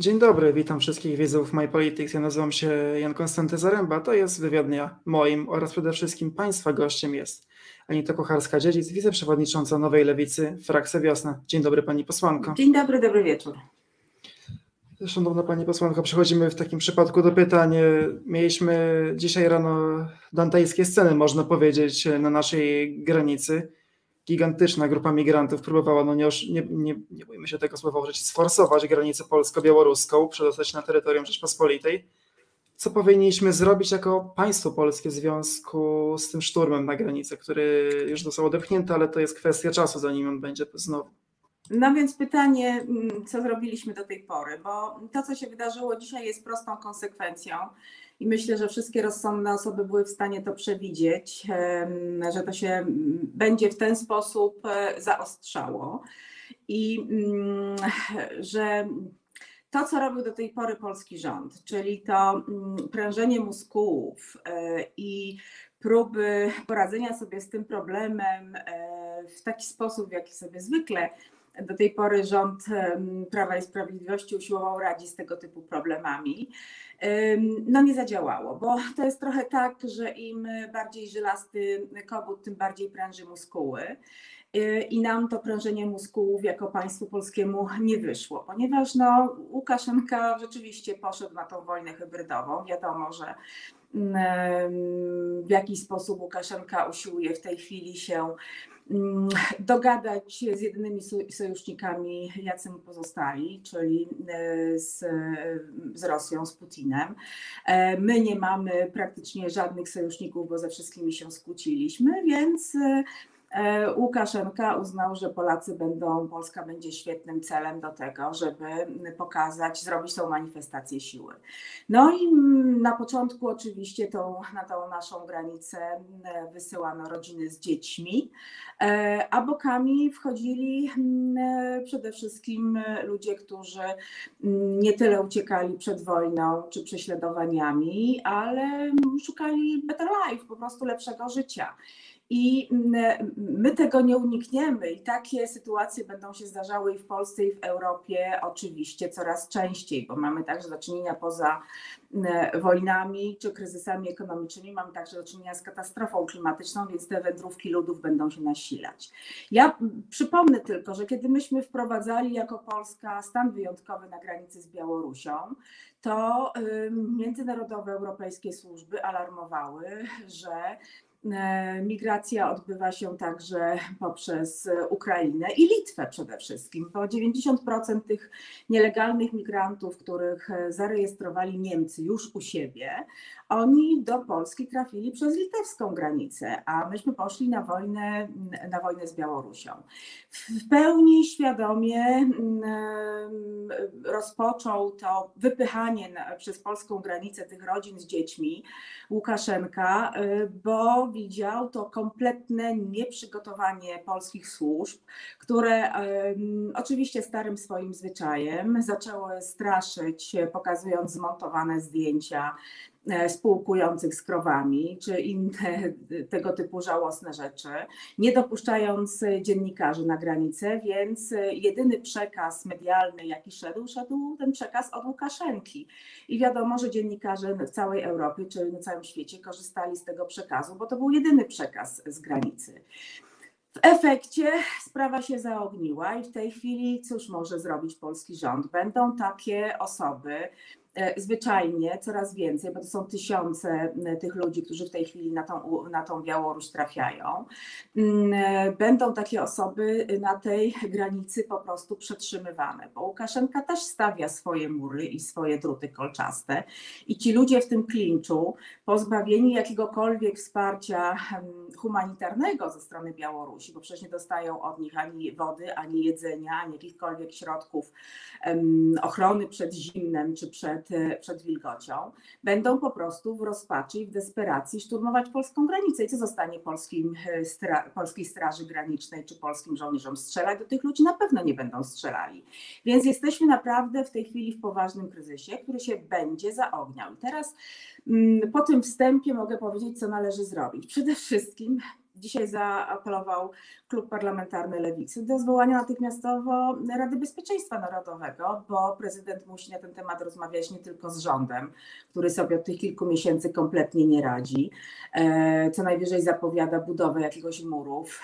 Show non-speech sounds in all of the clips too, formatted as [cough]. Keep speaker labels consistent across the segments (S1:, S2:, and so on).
S1: Dzień dobry, witam wszystkich widzów My Politics. Ja nazywam się Jan Konstanty Zaręba. To jest wywiad dnia moim oraz przede wszystkim Państwa gościem jest Anita Kocharska-Dziedzic, wiceprzewodnicząca Nowej Lewicy, frakcja Wiosna. Dzień dobry Pani posłanko.
S2: Dzień dobry, dobry wieczór.
S1: Szanowna Pani posłanko, przechodzimy w takim przypadku do pytań. Mieliśmy dzisiaj rano dantejskie sceny, można powiedzieć, na naszej granicy gigantyczna grupa migrantów próbowała, no nie, nie, nie, nie bójmy się tego słowa użyć, sforsować granicę polsko-białoruską, przedostać na terytorium Rzeczpospolitej. Co powinniśmy zrobić jako państwo polskie w związku z tym szturmem na granicę, który już został odepchnięty, ale to jest kwestia czasu, zanim on będzie znowu.
S2: No więc pytanie, mm, co zrobiliśmy do tej pory, bo to, co się wydarzyło dzisiaj, jest prostą konsekwencją i myślę, że wszystkie rozsądne osoby były w stanie to przewidzieć, że to się będzie w ten sposób e, zaostrzało. I mm, że to, co robił do tej pory polski rząd, czyli to mm, prężenie muskułów e, i próby poradzenia sobie z tym problemem e, w taki sposób, w jaki sobie zwykle do tej pory rząd Prawa i Sprawiedliwości usiłował radzić z tego typu problemami, no nie zadziałało, bo to jest trochę tak, że im bardziej żelasty kogut, tym bardziej pręży muskuły. Y, I nam to prężenie muskułów jako państwu polskiemu nie wyszło, ponieważ no, Łukaszenka rzeczywiście poszedł na tą wojnę hybrydową. Wiadomo, że w jakiś sposób Łukaszenka usiłuje w tej chwili się dogadać z jedynymi sojusznikami, jacy mu pozostali, czyli e, z, z Rosją, z Putinem. E, my nie mamy praktycznie żadnych sojuszników, bo ze wszystkimi się skłóciliśmy, więc E, Łukaszenka uznał, że Polacy będą, Polska będzie świetnym celem do tego, żeby pokazać, zrobić tą manifestację siły. No i na początku oczywiście tą, na tą naszą granicę wysyłano rodziny z dziećmi, e, a bokami wchodzili przede wszystkim ludzie, którzy nie tyle uciekali przed wojną czy prześladowaniami, ale szukali better life, po prostu lepszego życia. I mm, my tego nie unikniemy, i takie sytuacje będą się zdarzały i w Polsce, i w Europie, oczywiście coraz częściej, bo mamy także do czynienia poza mm, wojnami czy kryzysami ekonomicznymi, mamy także do czynienia z katastrofą klimatyczną, więc te wędrówki ludów będą się nasilać. Ja przypomnę tylko, że kiedy myśmy wprowadzali jako Polska stan wyjątkowy na granicy z Białorusią, to międzynarodowe europejskie służby alarmowały, że migracja odbywa się także poprzez Ukrainę i Litwę przede wszystkim, bo 90% tych nielegalnych migrantów, których zarejestrowali Niemcy już u siebie, oni do Polski trafili przez litewską granicę, a myśmy poszli na wojnę, na wojnę z Białorusią. W pełni świadomie mm, rozpoczął to wypychanie przez polską granicę tych rodzin z dziećmi Łukaszenka, y, bo widział to kompletne nieprzygotowanie polskich służb, które oczywiście starym swoim zwyczajem zaczęły straszyć, pokazując zmontowane zdjęcia spółkujących z krowami, czy inne [laughs] tego typu żałosne rzeczy, nie dopuszczając dziennikarzy na granicę, więc jedyny przekaz medialny, jaki szedł, szedł ten przekaz od Łukaszenki. I wiadomo, że dziennikarze w całej Europie czy na całym świecie korzystali z tego przekazu, bo to był jedyny przekaz z granicy. W efekcie sprawa się zaogniła i w tej chwili cóż może zrobić polski rząd? Będą takie osoby, E, zwyczajnie coraz więcej, bo to są tysiące tych ludzi, którzy w tej chwili na tą, na tą Białoruś trafiają. Mm, e, będą takie osoby na tej granicy po prostu przetrzymywane, bo Łukaszenka też stawia swoje mury i swoje druty kolczaste i ci ludzie w tym klinczu, pozbawieni jakiegokolwiek wsparcia humanitarnego ze strony Białorusi, bo przecież nie dostają od nich ani wody, ani jedzenia, ani jakichkolwiek środków ochrony przed zimnem czy przed przed, wilgocią, będą po prostu w rozpaczy i w desperacji szturmować polską granicę. I co zostanie polskim, e, stra, polskiej Straży Granicznej czy polskim żołnierzom? Strzelać do tych ludzi na pewno nie będą strzelali. Więc jesteśmy naprawdę w tej chwili w poważnym kryzysie, który się będzie zaogniał. I teraz mm, po tym wstępie mogę powiedzieć, co należy zrobić. Przede wszystkim dzisiaj zaapelował Klub Parlamentarny Lewicy do zwołania natychmiastowo Rady Bezpieczeństwa Narodowego, bo prezydent musi na ten temat rozmawiać nie tylko z rządem, który sobie od tych kilku miesięcy kompletnie nie radzi. E, co najwyżej zapowiada budowę jakiegoś murów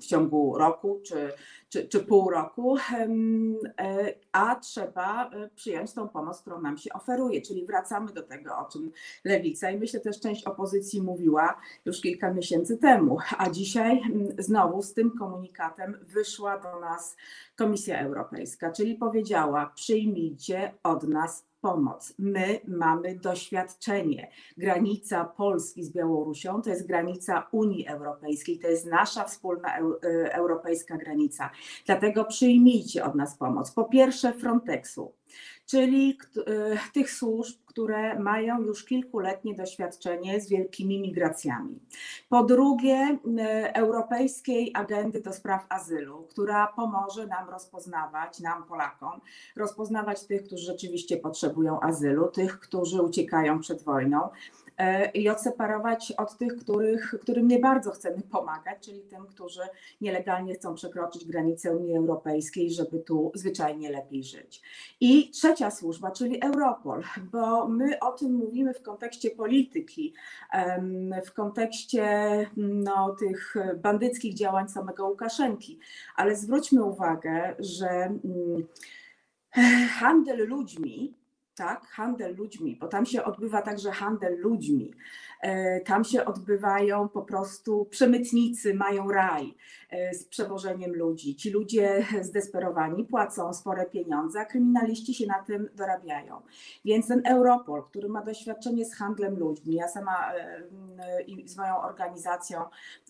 S2: w ciągu roku czy, czy, czy pół roku, e, a trzeba e, przyjąć tą pomoc, którą nam się oferuje, czyli wracamy do tego, o czym lewica i myślę też część opozycji mówiła już kilka miesięcy temu, a dzisiaj znowu z tym komunikatem wyszła do nas Komisja Europejska, czyli powiedziała: przyjmijcie od nas pomoc. My mamy doświadczenie. Granica Polski z Białorusią to jest granica Unii Europejskiej, to jest nasza wspólna e, europejska granica. Dlatego przyjmijcie od nas pomoc. Po pierwsze, Frontexu czyli e, tych służb, które mają już kilkuletnie doświadczenie z wielkimi migracjami. Po drugie, e, Europejskiej Agendy do Spraw Azylu, która pomoże nam rozpoznawać, nam Polakom, rozpoznawać tych, którzy rzeczywiście potrzebują azylu, tych, którzy uciekają przed wojną, i odseparować od tych, których, którym nie bardzo chcemy pomagać, czyli tym, którzy nielegalnie chcą przekroczyć granicę Unii Europejskiej, żeby tu zwyczajnie lepiej żyć. I trzecia służba, czyli Europol, bo my o tym mówimy w kontekście polityki, w kontekście no, tych bandyckich działań samego Łukaszenki, ale zwróćmy uwagę, że mm, handel ludźmi tak, handel ludźmi, bo tam się odbywa także handel ludźmi. E, tam się odbywają po prostu przemytnicy, mają raj e, z przewożeniem ludzi. Ci ludzie zdesperowani płacą spore pieniądze, a kryminaliści się na tym dorabiają. Więc ten Europol, który ma doświadczenie z handlem ludźmi, ja sama e, i z moją organizacją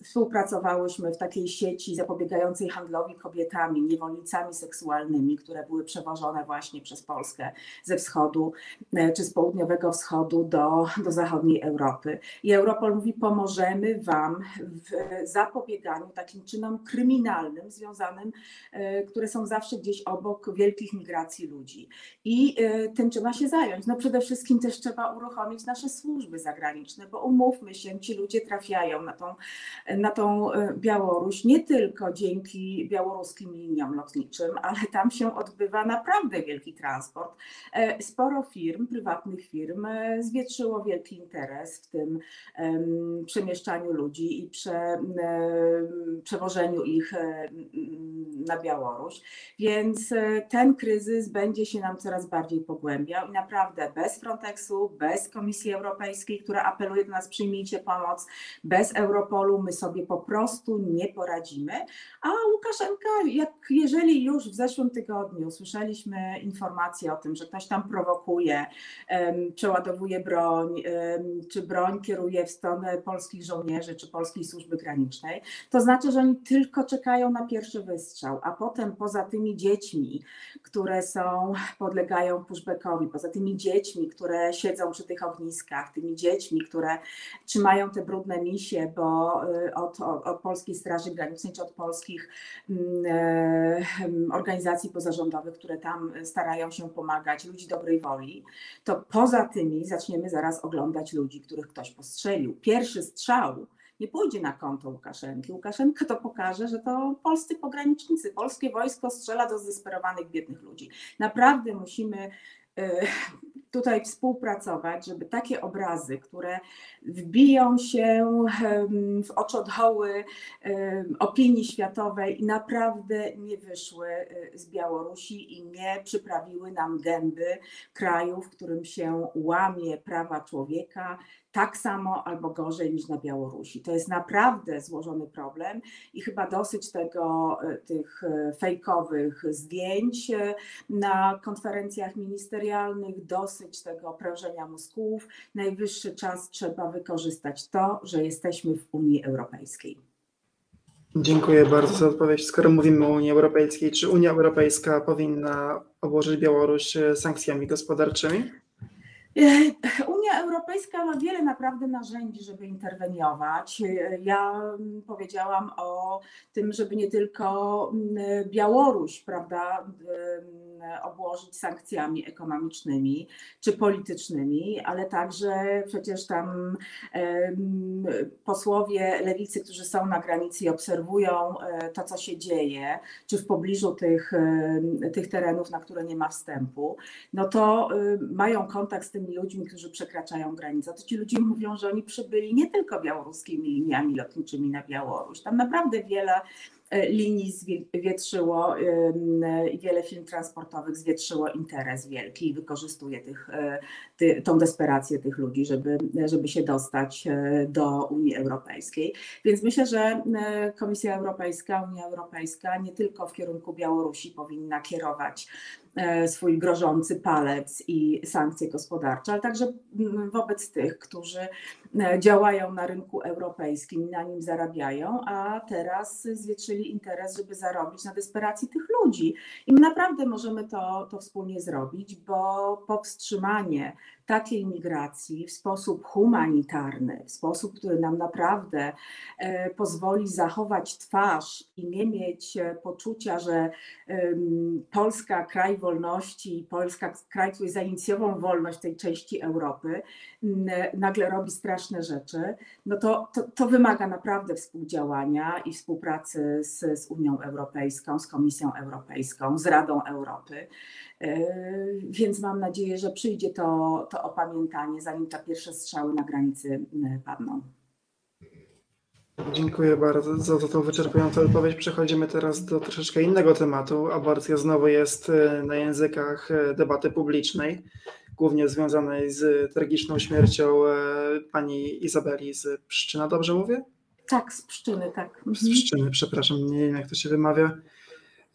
S2: współpracowałyśmy w takiej sieci zapobiegającej handlowi kobietami, niewolnicami seksualnymi, które były przewożone właśnie przez Polskę ze wschodu czy z południowego wschodu do, do zachodniej Europy. I Europol mówi, pomożemy Wam w zapobieganiu takim czynom kryminalnym związanym, e, które są zawsze gdzieś obok wielkich migracji ludzi. I e, tym trzeba się zająć. No przede wszystkim też trzeba uruchomić nasze służby zagraniczne, bo umówmy się, ci ludzie trafiają na tą, na tą e, Białoruś nie tylko dzięki białoruskim liniom lotniczym, ale tam się odbywa naprawdę wielki transport. Sporo firm, prywatnych firm zwietrzyło wielki interes w tym przemieszczaniu ludzi i prze, przewożeniu ich na Białoruś. Więc e, ten kryzys będzie się nam coraz bardziej pogłębiał i naprawdę bez Frontexu, bez Komisji Europejskiej, która apeluje do nas, przyjmijcie pomoc, bez Europolu my sobie po prostu nie poradzimy. A Łukaszenka, jak jeżeli już w zeszłym tygodniu słyszeliśmy informacje o tym, że ktoś tam prowokuje, przeładowuje broń, czy broń kieruje w stronę polskich żołnierzy czy polskiej służby granicznej, to znaczy, że oni tylko czekają na pierwszy wystrzał, a potem poza tymi dziećmi, które są, podlegają pushbackowi, poza tymi dziećmi, które siedzą przy tych ogniskach, tymi dziećmi, które trzymają te brudne misie, bo y, od, od, Polskiej Straży Granicznej czy od polskich mm, e, organizacji pozarządowych, które tam starają się pomagać, ludzi dobrej woli, to poza tymi zaczniemy zaraz oglądać ludzi, których ktoś postrzelił. Pierwszy strzał nie pójdzie na konto Łukaszenki. Łukaszenka to pokaże, że to polscy pogranicznicy, polskie wojsko strzela do zdesperowanych, biednych ludzi. Naprawdę musimy e, tutaj współpracować, żeby takie obrazy, które wbiją się w oczodoły opinii światowej naprawdę nie wyszły e, z Białorusi i nie przyprawiły nam gęby kraju, w którym się łamie prawa człowieka, tak samo albo gorzej niż na Białorusi. To jest naprawdę złożony problem i chyba dosyć tego, e, tych e, fejkowych zdjęć e, na konferencjach ministerialnych, dosyć tego prężenia mózgów. Najwyższy czas trzeba wykorzystać to, że jesteśmy w Unii Europejskiej.
S1: Dziękuję bardzo za odpowiedź. Skoro mówimy o Unii Europejskiej, czy Unia Europejska powinna obłożyć Białoruś sankcjami gospodarczymi? [laughs]
S2: Unia Europejska ma wiele naprawdę narzędzi, żeby interweniować. Ja powiedziałam o tym, żeby nie tylko Białoruś, prawda, obłożyć sankcjami ekonomicznymi czy politycznymi, ale także przecież tam posłowie lewicy, którzy są na granicy i obserwują e, to, co się dzieje, czy w pobliżu tych, tych terenów, na które nie ma wstępu, no to mają kontakt z tymi ludźmi, którzy przekraczają granicę. To ci ludzie mówią, że oni przybyli nie tylko białoruskimi liniami lotniczymi na Białoruś. Tam naprawdę wiele E, linii zwietrzyło wiele firm transportowych zwietrzyło interes wielki i wykorzystuje tych, e, ty, tą desperację tych ludzi, żeby, żeby się dostać e, do Unii Europejskiej. Więc myślę, że Komisja Europejska, Unia Europejska nie tylko w kierunku Białorusi powinna kierować swój grożący palec i sankcje gospodarcze, ale także wobec tych, którzy działają na rynku europejskim i na nim zarabiają, a teraz zwietrzyli interes, żeby zarobić na desperacji tych ludzi. I my naprawdę możemy to, to wspólnie zrobić, bo powstrzymanie takiej migracji w sposób humanitarny, w sposób, który nam naprawdę e, pozwoli zachować twarz i nie mieć e, poczucia, że Polska, kraj wolności, Polska, kraj, który zainicjował wolność tej części Europy, nagle robi straszne rzeczy, no to, to, to wymaga naprawdę współdziałania i współpracy z, z Unią Europejską, z Komisją Europejską, z Radą Europy. E, więc mam nadzieję, że przyjdzie to, to opamiętanie, zanim te pierwsze strzały na granicy padną.
S1: Dziękuję bardzo za, za tą wyczerpującą odpowiedź. Przechodzimy teraz do troszeczkę innego tematu. Aborcja znowu jest e, na językach e, debaty publicznej, głównie związanej z tragiczną śmiercią pani Izabeli z Pszczyna, dobrze mówię?
S2: Tak, z Pszczyny, tak.
S1: Z. Pszczyny, przepraszam, nie wiem jak to się wymawia.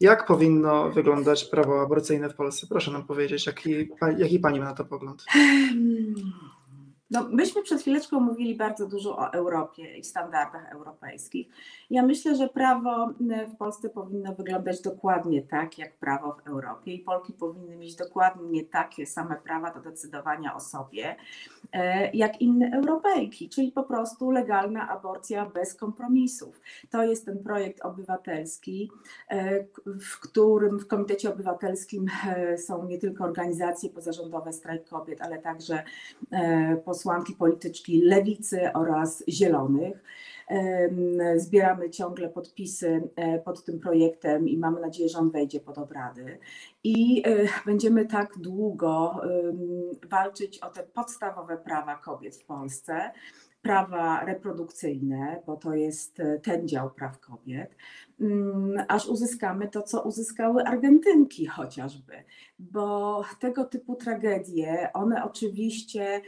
S1: Jak powinno wyglądać prawo aborcyjne w Polsce? Proszę nam powiedzieć, jaki, jaki pani ma na to pogląd?
S2: No, myśmy przed chwileczką mówili bardzo dużo o Europie i standardach europejskich. Ja myślę, że prawo e, w Polsce powinno wyglądać dokładnie tak, jak prawo w Europie i Polki powinny mieć dokładnie takie same prawa do decydowania o sobie, e, jak inne Europejki, czyli po prostu legalna aborcja bez kompromisów. To jest ten projekt obywatelski, e, w którym w Komitecie Obywatelskim są nie tylko organizacje pozarządowe Strajk Kobiet, ale także posłanki polityczki lewicy oraz zielonych. Zbieramy ciągle podpisy e, pod tym projektem i mamy nadzieję, że on wejdzie pod obrady. I e, będziemy tak długo walczyć o te podstawowe prawa kobiet w Polsce, prawa reprodukcyjne, bo to jest e, ten dział praw kobiet, mm, aż uzyskamy to, co uzyskały Argentynki chociażby, bo tego typu tragedie, one oczywiście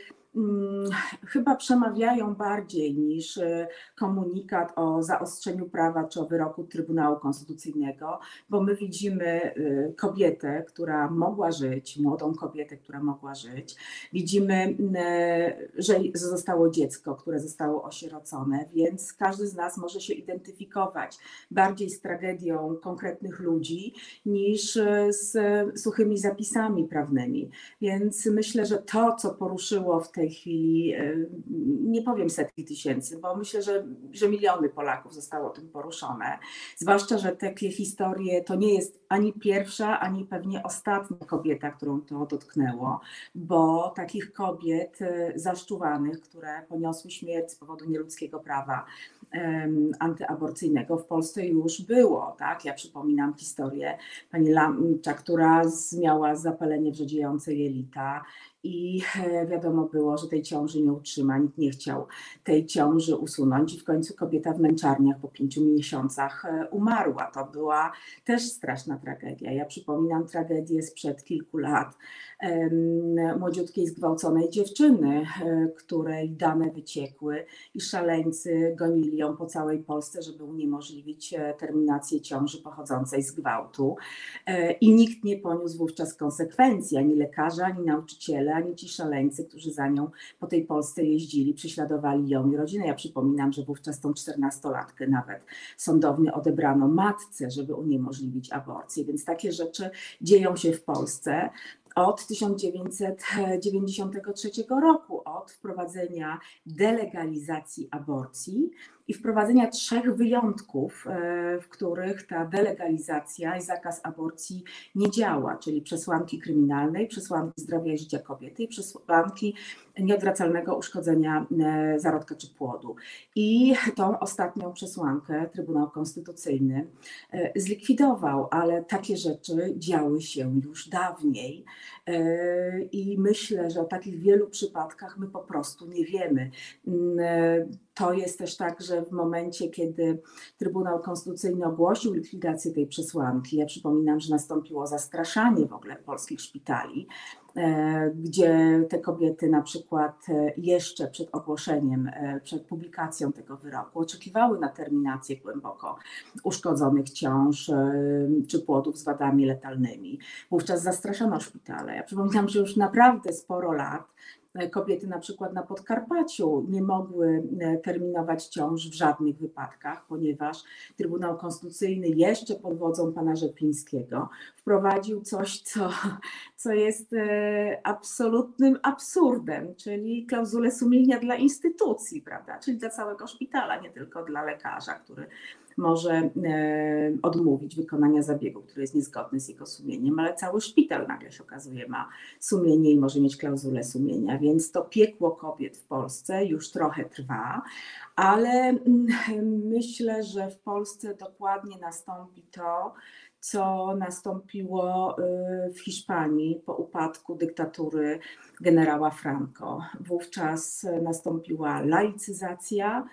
S2: chyba przemawiają bardziej niż e, komunikat o zaostrzeniu prawa czy o wyroku Trybunału Konstytucyjnego, bo my widzimy e, kobietę, która mogła żyć, młodą kobietę, która mogła żyć. Widzimy, e, że zostało dziecko, które zostało osierocone, więc każdy z nas może się identyfikować bardziej z tragedią konkretnych ludzi niż z suchymi zapisami prawnymi. Więc myślę, że to, co poruszyło w tej tej chwili, e, nie powiem setki tysięcy, bo myślę, że, że miliony Polaków zostało tym poruszone. Zwłaszcza, że takie historie to nie jest ani pierwsza, ani pewnie ostatnia kobieta, którą to dotknęło, bo takich kobiet e, zaszczuwanych, które poniosły śmierć z powodu nieludzkiego prawa antyaborcyjnego w Polsce już było. Tak? Ja przypominam historię pani Lamcza, która miała zapalenie wrzodziejące jelita i e, wiadomo było, że tej ciąży nie utrzyma, nikt nie chciał tej ciąży usunąć i w końcu kobieta w męczarniach po pięciu miesiącach e, umarła. To była też straszna tragedia. Ja przypominam tragedię sprzed kilku lat młodziutkiej zgwałconej dziewczyny, e, której dane wyciekły i szaleńcy gonili ją po całej Polsce, żeby uniemożliwić terminację ciąży pochodzącej z gwałtu. I nikt nie poniósł wówczas konsekwencji, ani lekarze, ani nauczyciele, ani ci szaleńcy, którzy za nią po tej Polsce jeździli, prześladowali ją i rodzinę. Ja przypominam, że wówczas tą czternastolatkę nawet sądownie odebrano matce, żeby uniemożliwić aborcję, więc takie rzeczy dzieją się w Polsce od 1993 roku, od wprowadzenia delegalizacji aborcji i wprowadzenia trzech wyjątków, e, w których ta delegalizacja i zakaz aborcji nie działa, czyli przesłanki kryminalnej, przesłanki zdrowia i życia kobiety i przesłanki nieodwracalnego uszkodzenia e, zarodka czy płodu. I tą ostatnią przesłankę Trybunał Konstytucyjny e, zlikwidował, ale takie rzeczy działy się już dawniej i myślę, że o takich wielu przypadkach my po prostu nie wiemy. To jest też tak, że w momencie, kiedy Trybunał Konstytucyjny ogłosił likwidację tej przesłanki, ja przypominam, że nastąpiło zastraszanie w ogóle polskich szpitali, e, gdzie te kobiety na przykład e, jeszcze przed ogłoszeniem, e, przed publikacją tego wyroku oczekiwały na terminację głęboko uszkodzonych ciąż czy płodów z wadami letalnymi. Wówczas zastraszano szpitale. Ja przypominam, że już naprawdę sporo lat kobiety na przykład na Podkarpaciu nie mogły e, terminować ciąż w żadnych wypadkach, ponieważ Trybunał Konstytucyjny jeszcze pod wodzą pana Rzeplińskiego wprowadził coś, co, co jest e, absolutnym absurdem, czyli klauzulę sumienia dla instytucji, prawda? czyli dla całego szpitala, nie tylko dla lekarza, który może e, odmówić wykonania zabiegu, który jest niezgodny z jego sumieniem, ale cały szpital nagle się okazuje ma sumienie i może mieć klauzulę sumienia, więc to piekło kobiet w Polsce już trochę trwa, ale mm, myślę, że w Polsce dokładnie nastąpi to, co nastąpiło y, w Hiszpanii po upadku dyktatury generała Franco. Wówczas nastąpiła laicyzacja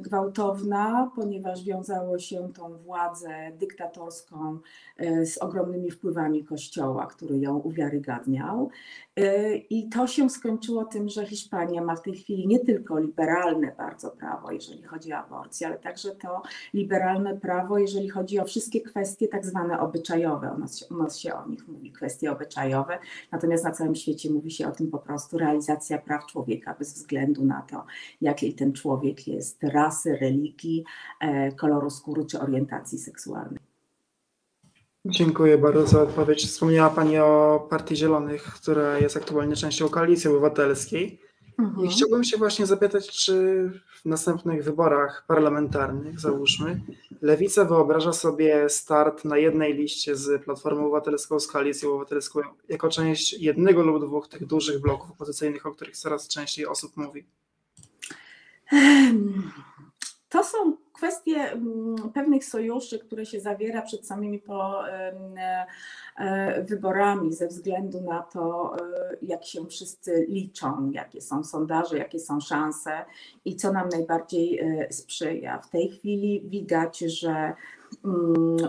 S2: gwałtowna, ponieważ wiązało się tą władzę dyktatorską y, z ogromnymi wpływami Kościoła, który ją uwiarygadniał. Y, I to się skończyło tym, że Hiszpania ma w tej chwili nie tylko liberalne bardzo prawo, jeżeli chodzi o aborcję, ale także to liberalne prawo, jeżeli chodzi o wszystkie kwestie tak zwane obyczajowe. U nas, u nas się o nich mówi kwestie obyczajowe, natomiast na całym świecie mówi się o tym po prostu realizacja praw człowieka bez względu na to, jaki ten człowiek jest rasy, religii, e, koloru skóry czy orientacji seksualnej.
S1: Dziękuję bardzo za odpowiedź. Wspomniała Pani o Partii Zielonych, która jest aktualnie częścią Koalicji Obywatelskiej. Mhm. I chciałbym się właśnie zapytać, czy w następnych wyborach parlamentarnych, załóżmy, Lewica wyobraża sobie start na jednej liście z Platformą Obywatelską, z Koalicją Obywatelską, jako część jednego lub dwóch tych dużych bloków opozycyjnych, o których coraz częściej osób mówi?
S2: To są kwestie mm, pewnych sojuszy, które się zawiera przed samymi po, e, wyborami, ze względu na to, e, jak się wszyscy liczą, jakie są sondaże, jakie są szanse i co nam najbardziej e, sprzyja. W tej chwili widać, że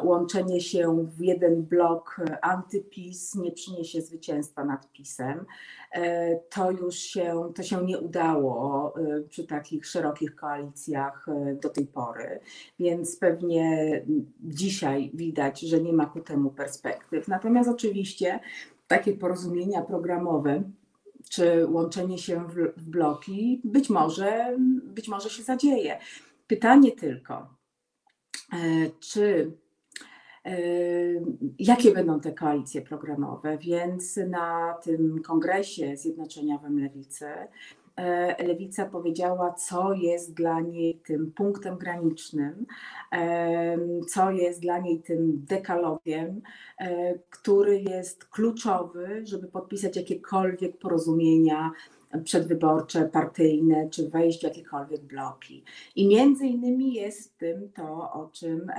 S2: łączenie się w jeden blok antypis nie przyniesie zwycięstwa nad PiSem. E, to już się, to się nie udało e, przy takich szerokich koalicjach e, do tej pory, więc pewnie dzisiaj widać, że nie ma ku temu perspektyw. Natomiast oczywiście takie porozumienia programowe, czy łączenie się w, bloki, być może, być może się zadzieje. Pytanie tylko, E, czy e, jakie będą te koalicje programowe. Więc na tym kongresie zjednoczeniowym Lewicy e, Lewica powiedziała, co jest dla niej tym punktem granicznym, co jest dla niej tym dekalogiem, który jest kluczowy, żeby podpisać jakiekolwiek porozumienia przedwyborcze, partyjne, czy wejść w jakiekolwiek bloki. I między innymi jest tym to, o czym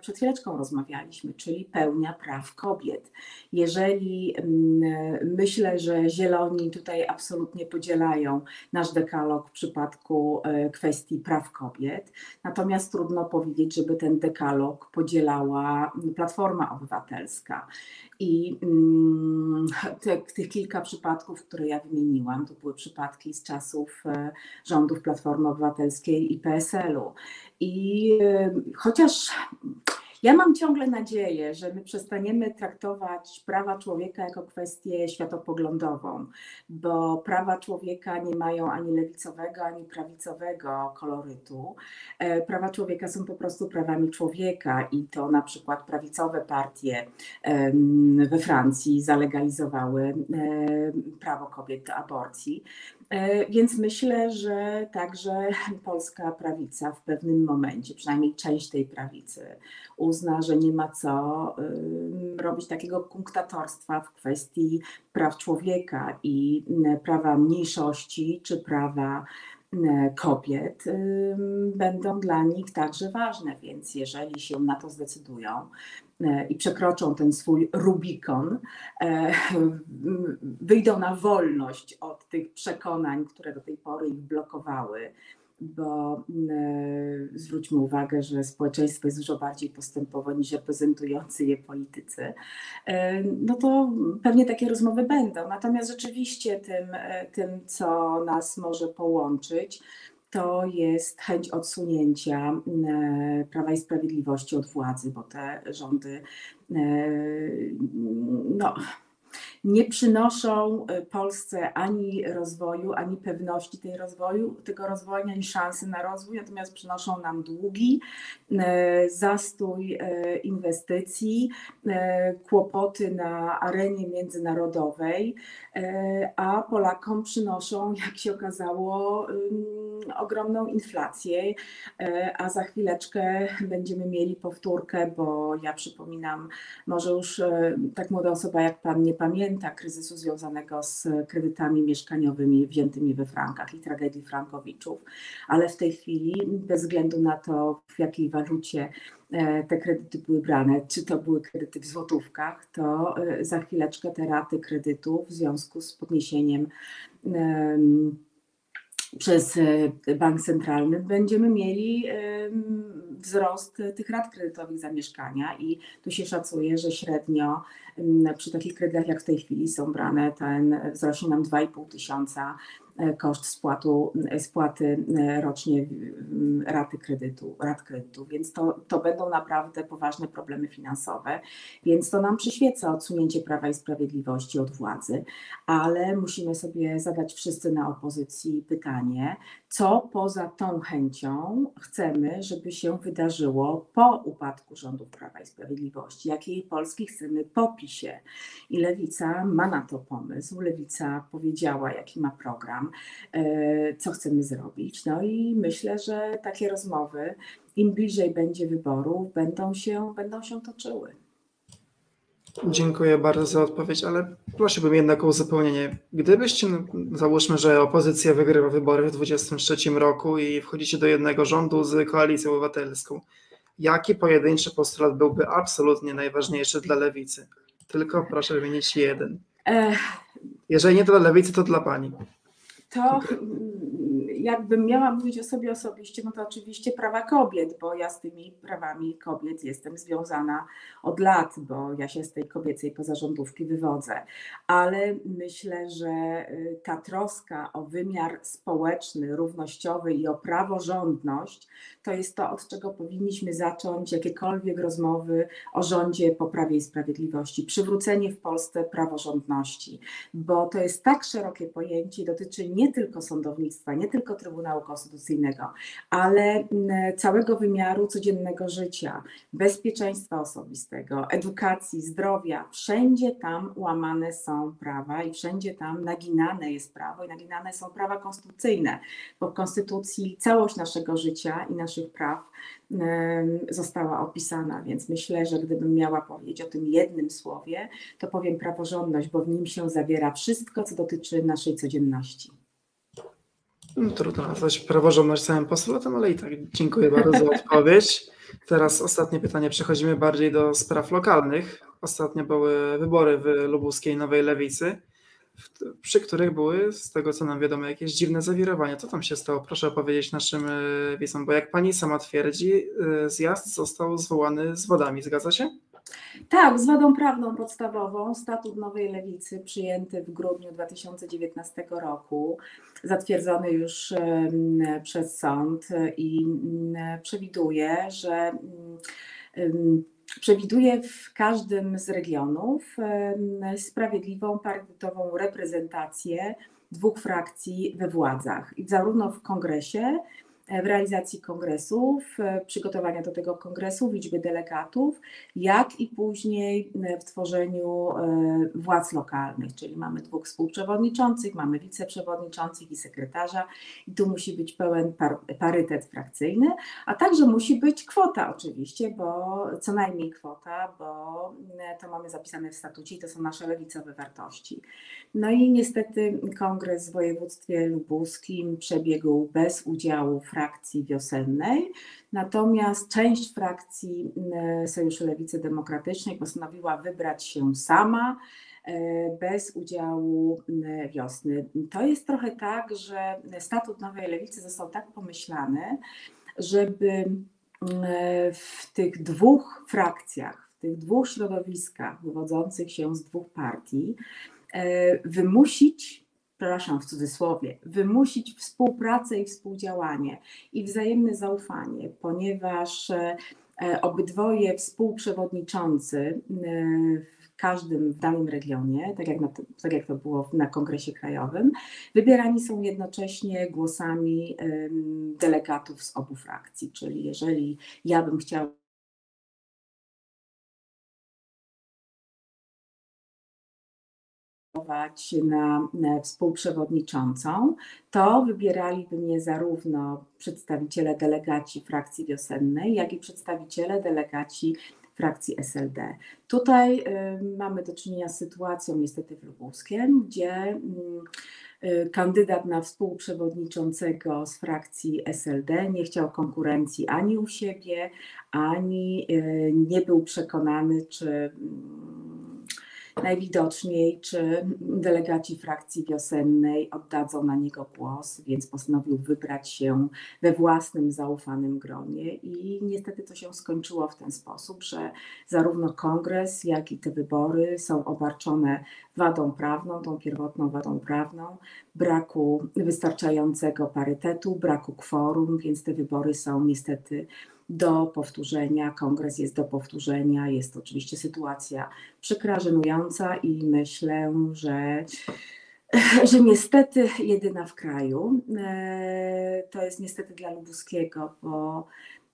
S2: przed chwileczką rozmawialiśmy, czyli pełnia praw kobiet. Jeżeli myślę, że zieloni tutaj absolutnie podzielają nasz dekalog w przypadku e, kwestii praw kobiet, natomiast trudno powiedzieć, żeby ten dekalog podzielała Platforma Obywatelska. I mm, te, tych kilka przypadków, które ja wymieniłam, to były przypadki z czasów e, rządów Platformy Obywatelskiej i PSL-u. I e, chociaż Ja mam ciągle nadzieję, że my przestaniemy traktować prawa człowieka jako kwestię światopoglądową, bo prawa człowieka nie mają ani lewicowego, ani prawicowego kolorytu. E, prawa człowieka są po prostu prawami człowieka i to na przykład prawicowe partie we Francji zalegalizowały prawo kobiet do aborcji. E, więc myślę, że także [laughs] polska prawica w pewnym momencie, przynajmniej część tej prawicy, uzna, że nie ma co robić takiego kunktatorstwa w kwestii praw człowieka i prawa mniejszości czy prawa kobiet będą dla nich także ważne. Więc jeżeli się na to zdecydują, i przekroczą ten swój Rubikon, e, wyjdą na wolność od tych przekonań, które do tej pory ich blokowały, bo e, zwróćmy uwagę, że społeczeństwo jest dużo bardziej postępowe niż reprezentujący je politycy, no to pewnie takie rozmowy będą. Natomiast rzeczywiście tym, tym co nas może połączyć, to jest chęć odsunięcia e, Prawa i Sprawiedliwości od władzy, bo te rządy e, no, nie przynoszą e, Polsce ani rozwoju, ani pewności tej rozwoju, tego rozwoju, ani szansy na rozwój, natomiast przynoszą nam długi, e, zastój e, inwestycji, kłopoty na arenie międzynarodowej, a Polakom przynoszą, jak się okazało, ogromną inflację, a za chwileczkę będziemy mieli powtórkę, bo ja przypominam, może już tak młoda osoba jak pan nie pamięta, pamięta kryzysu związanego z kredytami mieszkaniowymi wziętymi we frankach i tragedii frankowiczów, ale w tej chwili, bez względu na to, w jakiej walucie e, te kredyty były brane, czy to były kredyty w złotówkach, to e, za chwileczkę te raty kredytów w związku z podniesieniem przez e, bank centralny będziemy mieli wzrost tych rat kredytowych za mieszkania i tu się szacuje, że średnio przy takich kredytach jak w tej chwili są brane, ten wzrośnie nam 2,5 tysiąca E, koszt spłatu, e, spłaty e, rocznie raty kredytu, rat kredytu, więc to, to będą naprawdę poważne problemy finansowe, więc to nam przyświeca odsunięcie Prawa i Sprawiedliwości od władzy, ale musimy sobie zadać wszyscy na opozycji pytanie, co poza tą chęcią chcemy, żeby się wydarzyło po upadku rządów Prawa i Sprawiedliwości, jakiej Polski chcemy po PiSie. I Lewica ma na to pomysł, Lewica powiedziała, jaki ma program, E, co chcemy zrobić. No i myślę, że takie rozmowy, im bliżej będzie wyborów, będą się, będą się toczyły.
S1: Dziękuję bardzo za odpowiedź, ale prosiłbym jednak o uzupełnienie. Gdybyście, no, załóżmy, że opozycja wygrywa wybory w 2023 roku i wchodzicie do jednego rządu z koalicją obywatelską, jaki pojedynczy postulat byłby absolutnie najważniejszy dla lewicy? Tylko proszę wymienić jeden. Jeżeli nie dla lewicy, to dla pani
S2: to jakbym miała mówić o sobie osobiście, no to oczywiście prawa kobiet, bo ja z tymi prawami kobiet jestem związana od lat, bo ja się z tej kobiecej pozarządówki wywodzę. Ale myślę, że y, ta troska o wymiar społeczny, równościowy i o praworządność to jest to, od czego powinniśmy zacząć jakiekolwiek rozmowy o rządzie po prawie i sprawiedliwości. Przywrócenie w Polsce praworządności, bo to jest tak szerokie pojęcie, dotyczy nie tylko sądownictwa, nie tylko Trybunału Konstytucyjnego, ale mm, całego wymiaru codziennego życia, bezpieczeństwa osobistego, edukacji, zdrowia. Wszędzie tam łamane są prawa i wszędzie tam naginane jest prawo i naginane są prawa konstytucyjne, bo w Konstytucji całość naszego życia i naszych praw została opisana, więc myślę, że gdybym miała powiedzieć o tym jednym słowie, to powiem praworządność, bo w nim się zawiera wszystko, co dotyczy naszej codzienności.
S1: No, trudno nazwać praworządność całym postulatem, ale i tak dziękuję bardzo za odpowiedź. Teraz ostatnie pytanie. Przechodzimy bardziej do spraw lokalnych. Ostatnio były wybory w lubuskiej Nowej Lewicy, przy których były, z tego co nam wiadomo, jakieś dziwne zawirowania. Co tam się stało? Proszę opowiedzieć naszym e, widzom, bo jak pani sama twierdzi, e, zjazd został zwołany z wodami. Zgadza się?
S2: Tak, z wadą prawną podstawową statut Nowej Lewicy przyjęty w grudniu 2019 roku, zatwierdzony już przez sąd i przewiduje, że przewiduje w każdym z regionów sprawiedliwą, parytetową reprezentację dwóch frakcji we władzach. Zarówno w kongresie, w realizacji kongresów, e, przygotowania do tego kongresu, liczby delegatów, jak i później e, w tworzeniu e, władz lokalnych, czyli mamy dwóch współprzewodniczących, mamy wiceprzewodniczących i sekretarza i tu musi być pełen par, parytet frakcyjny, a także musi być kwota oczywiście, bo co najmniej kwota, bo to mamy zapisane w statucie i to są nasze lewicowe wartości. No i niestety kongres w województwie lubuskim przebiegł bez udziału frakcji wiosennej, natomiast część frakcji mm, Sojuszu Lewicy Demokratycznej postanowiła wybrać się sama e, bez udziału mm, wiosny. To jest trochę tak, że statut Nowej Lewicy został tak pomyślany, żeby w tych dwóch frakcjach, w tych dwóch środowiskach wywodzących się z dwóch partii, e, wymusić, przepraszam w cudzysłowie, wymusić współpracę i współdziałanie i wzajemne zaufanie, ponieważ e, e, obydwoje współprzewodniczący e, w każdym w danym regionie, tak jak, na, tak jak to było na kongresie krajowym, wybierani są jednocześnie głosami delegatów z obu frakcji. Czyli jeżeli ja bym chciała na, współprzewodniczącą, to wybieraliby mnie zarówno przedstawiciele delegaci frakcji wiosennej, jak i przedstawiciele delegaci frakcji SLD. Tutaj y, mamy do czynienia z sytuacją niestety w Lubuskiem, gdzie y, kandydat na współprzewodniczącego z frakcji SLD nie chciał konkurencji ani u siebie, ani y, nie był przekonany, czy najwidoczniej, czy delegaci frakcji wiosennej oddadzą na niego głos, więc postanowił wybrać się we własnym zaufanym gronie. I niestety to się skończyło w ten sposób, że zarówno kongres, jak i te wybory są obarczone wadą prawną, tą pierwotną wadą prawną, braku wystarczającego parytetu, braku kworum, więc te wybory są niestety do powtórzenia. Kongres jest do powtórzenia. Jest oczywiście sytuacja przykra, żenująca i myślę, że, [laughs] że niestety jedyna w kraju. E, To jest niestety dla Lubuskiego, bo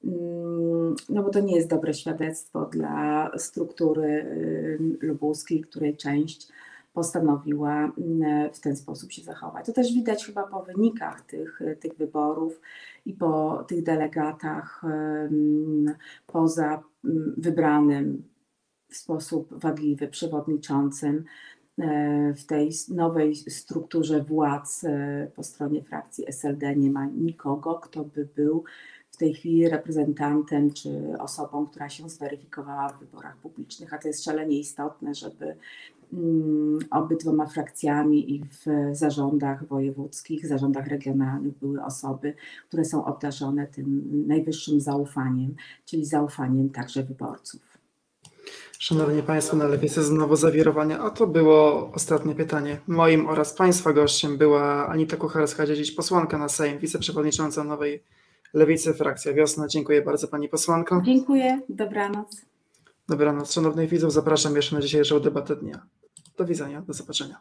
S2: mm, no bo to nie jest dobre świadectwo dla struktury y, lubuskiej, której część postanowiła mm, w ten sposób się zachować. To też widać chyba po wynikach tych, tych wyborów i po tych delegatach em, poza mm, wybranym w sposób wadliwy przewodniczącym e, w tej nowej strukturze władz e, po stronie frakcji SLD nie ma nikogo, kto by był w tej chwili reprezentantem czy osobą, która się zweryfikowała w wyborach publicznych, a to jest szalenie istotne, żeby mm, obydwoma frakcjami i w zarządach wojewódzkich, zarządach regionalnych były osoby, które są obdarzone tym najwyższym zaufaniem, czyli zaufaniem także wyborców.
S1: Szanowni Państwo, na lewicy znowu zawirowania, a to było ostatnie pytanie. Moim oraz Państwa gościem była Anita Kucharska-Dziedzic, posłanka na Sejm, wiceprzewodnicząca Nowej Lewicy, frakcja Wiosna. Dziękuję bardzo Pani posłanko.
S2: Dziękuję, dobranoc.
S1: Dobranoc. Szanownych widzów, zapraszam jeszcze na dzisiejszą debatę dnia. Do widzenia, do zobaczenia.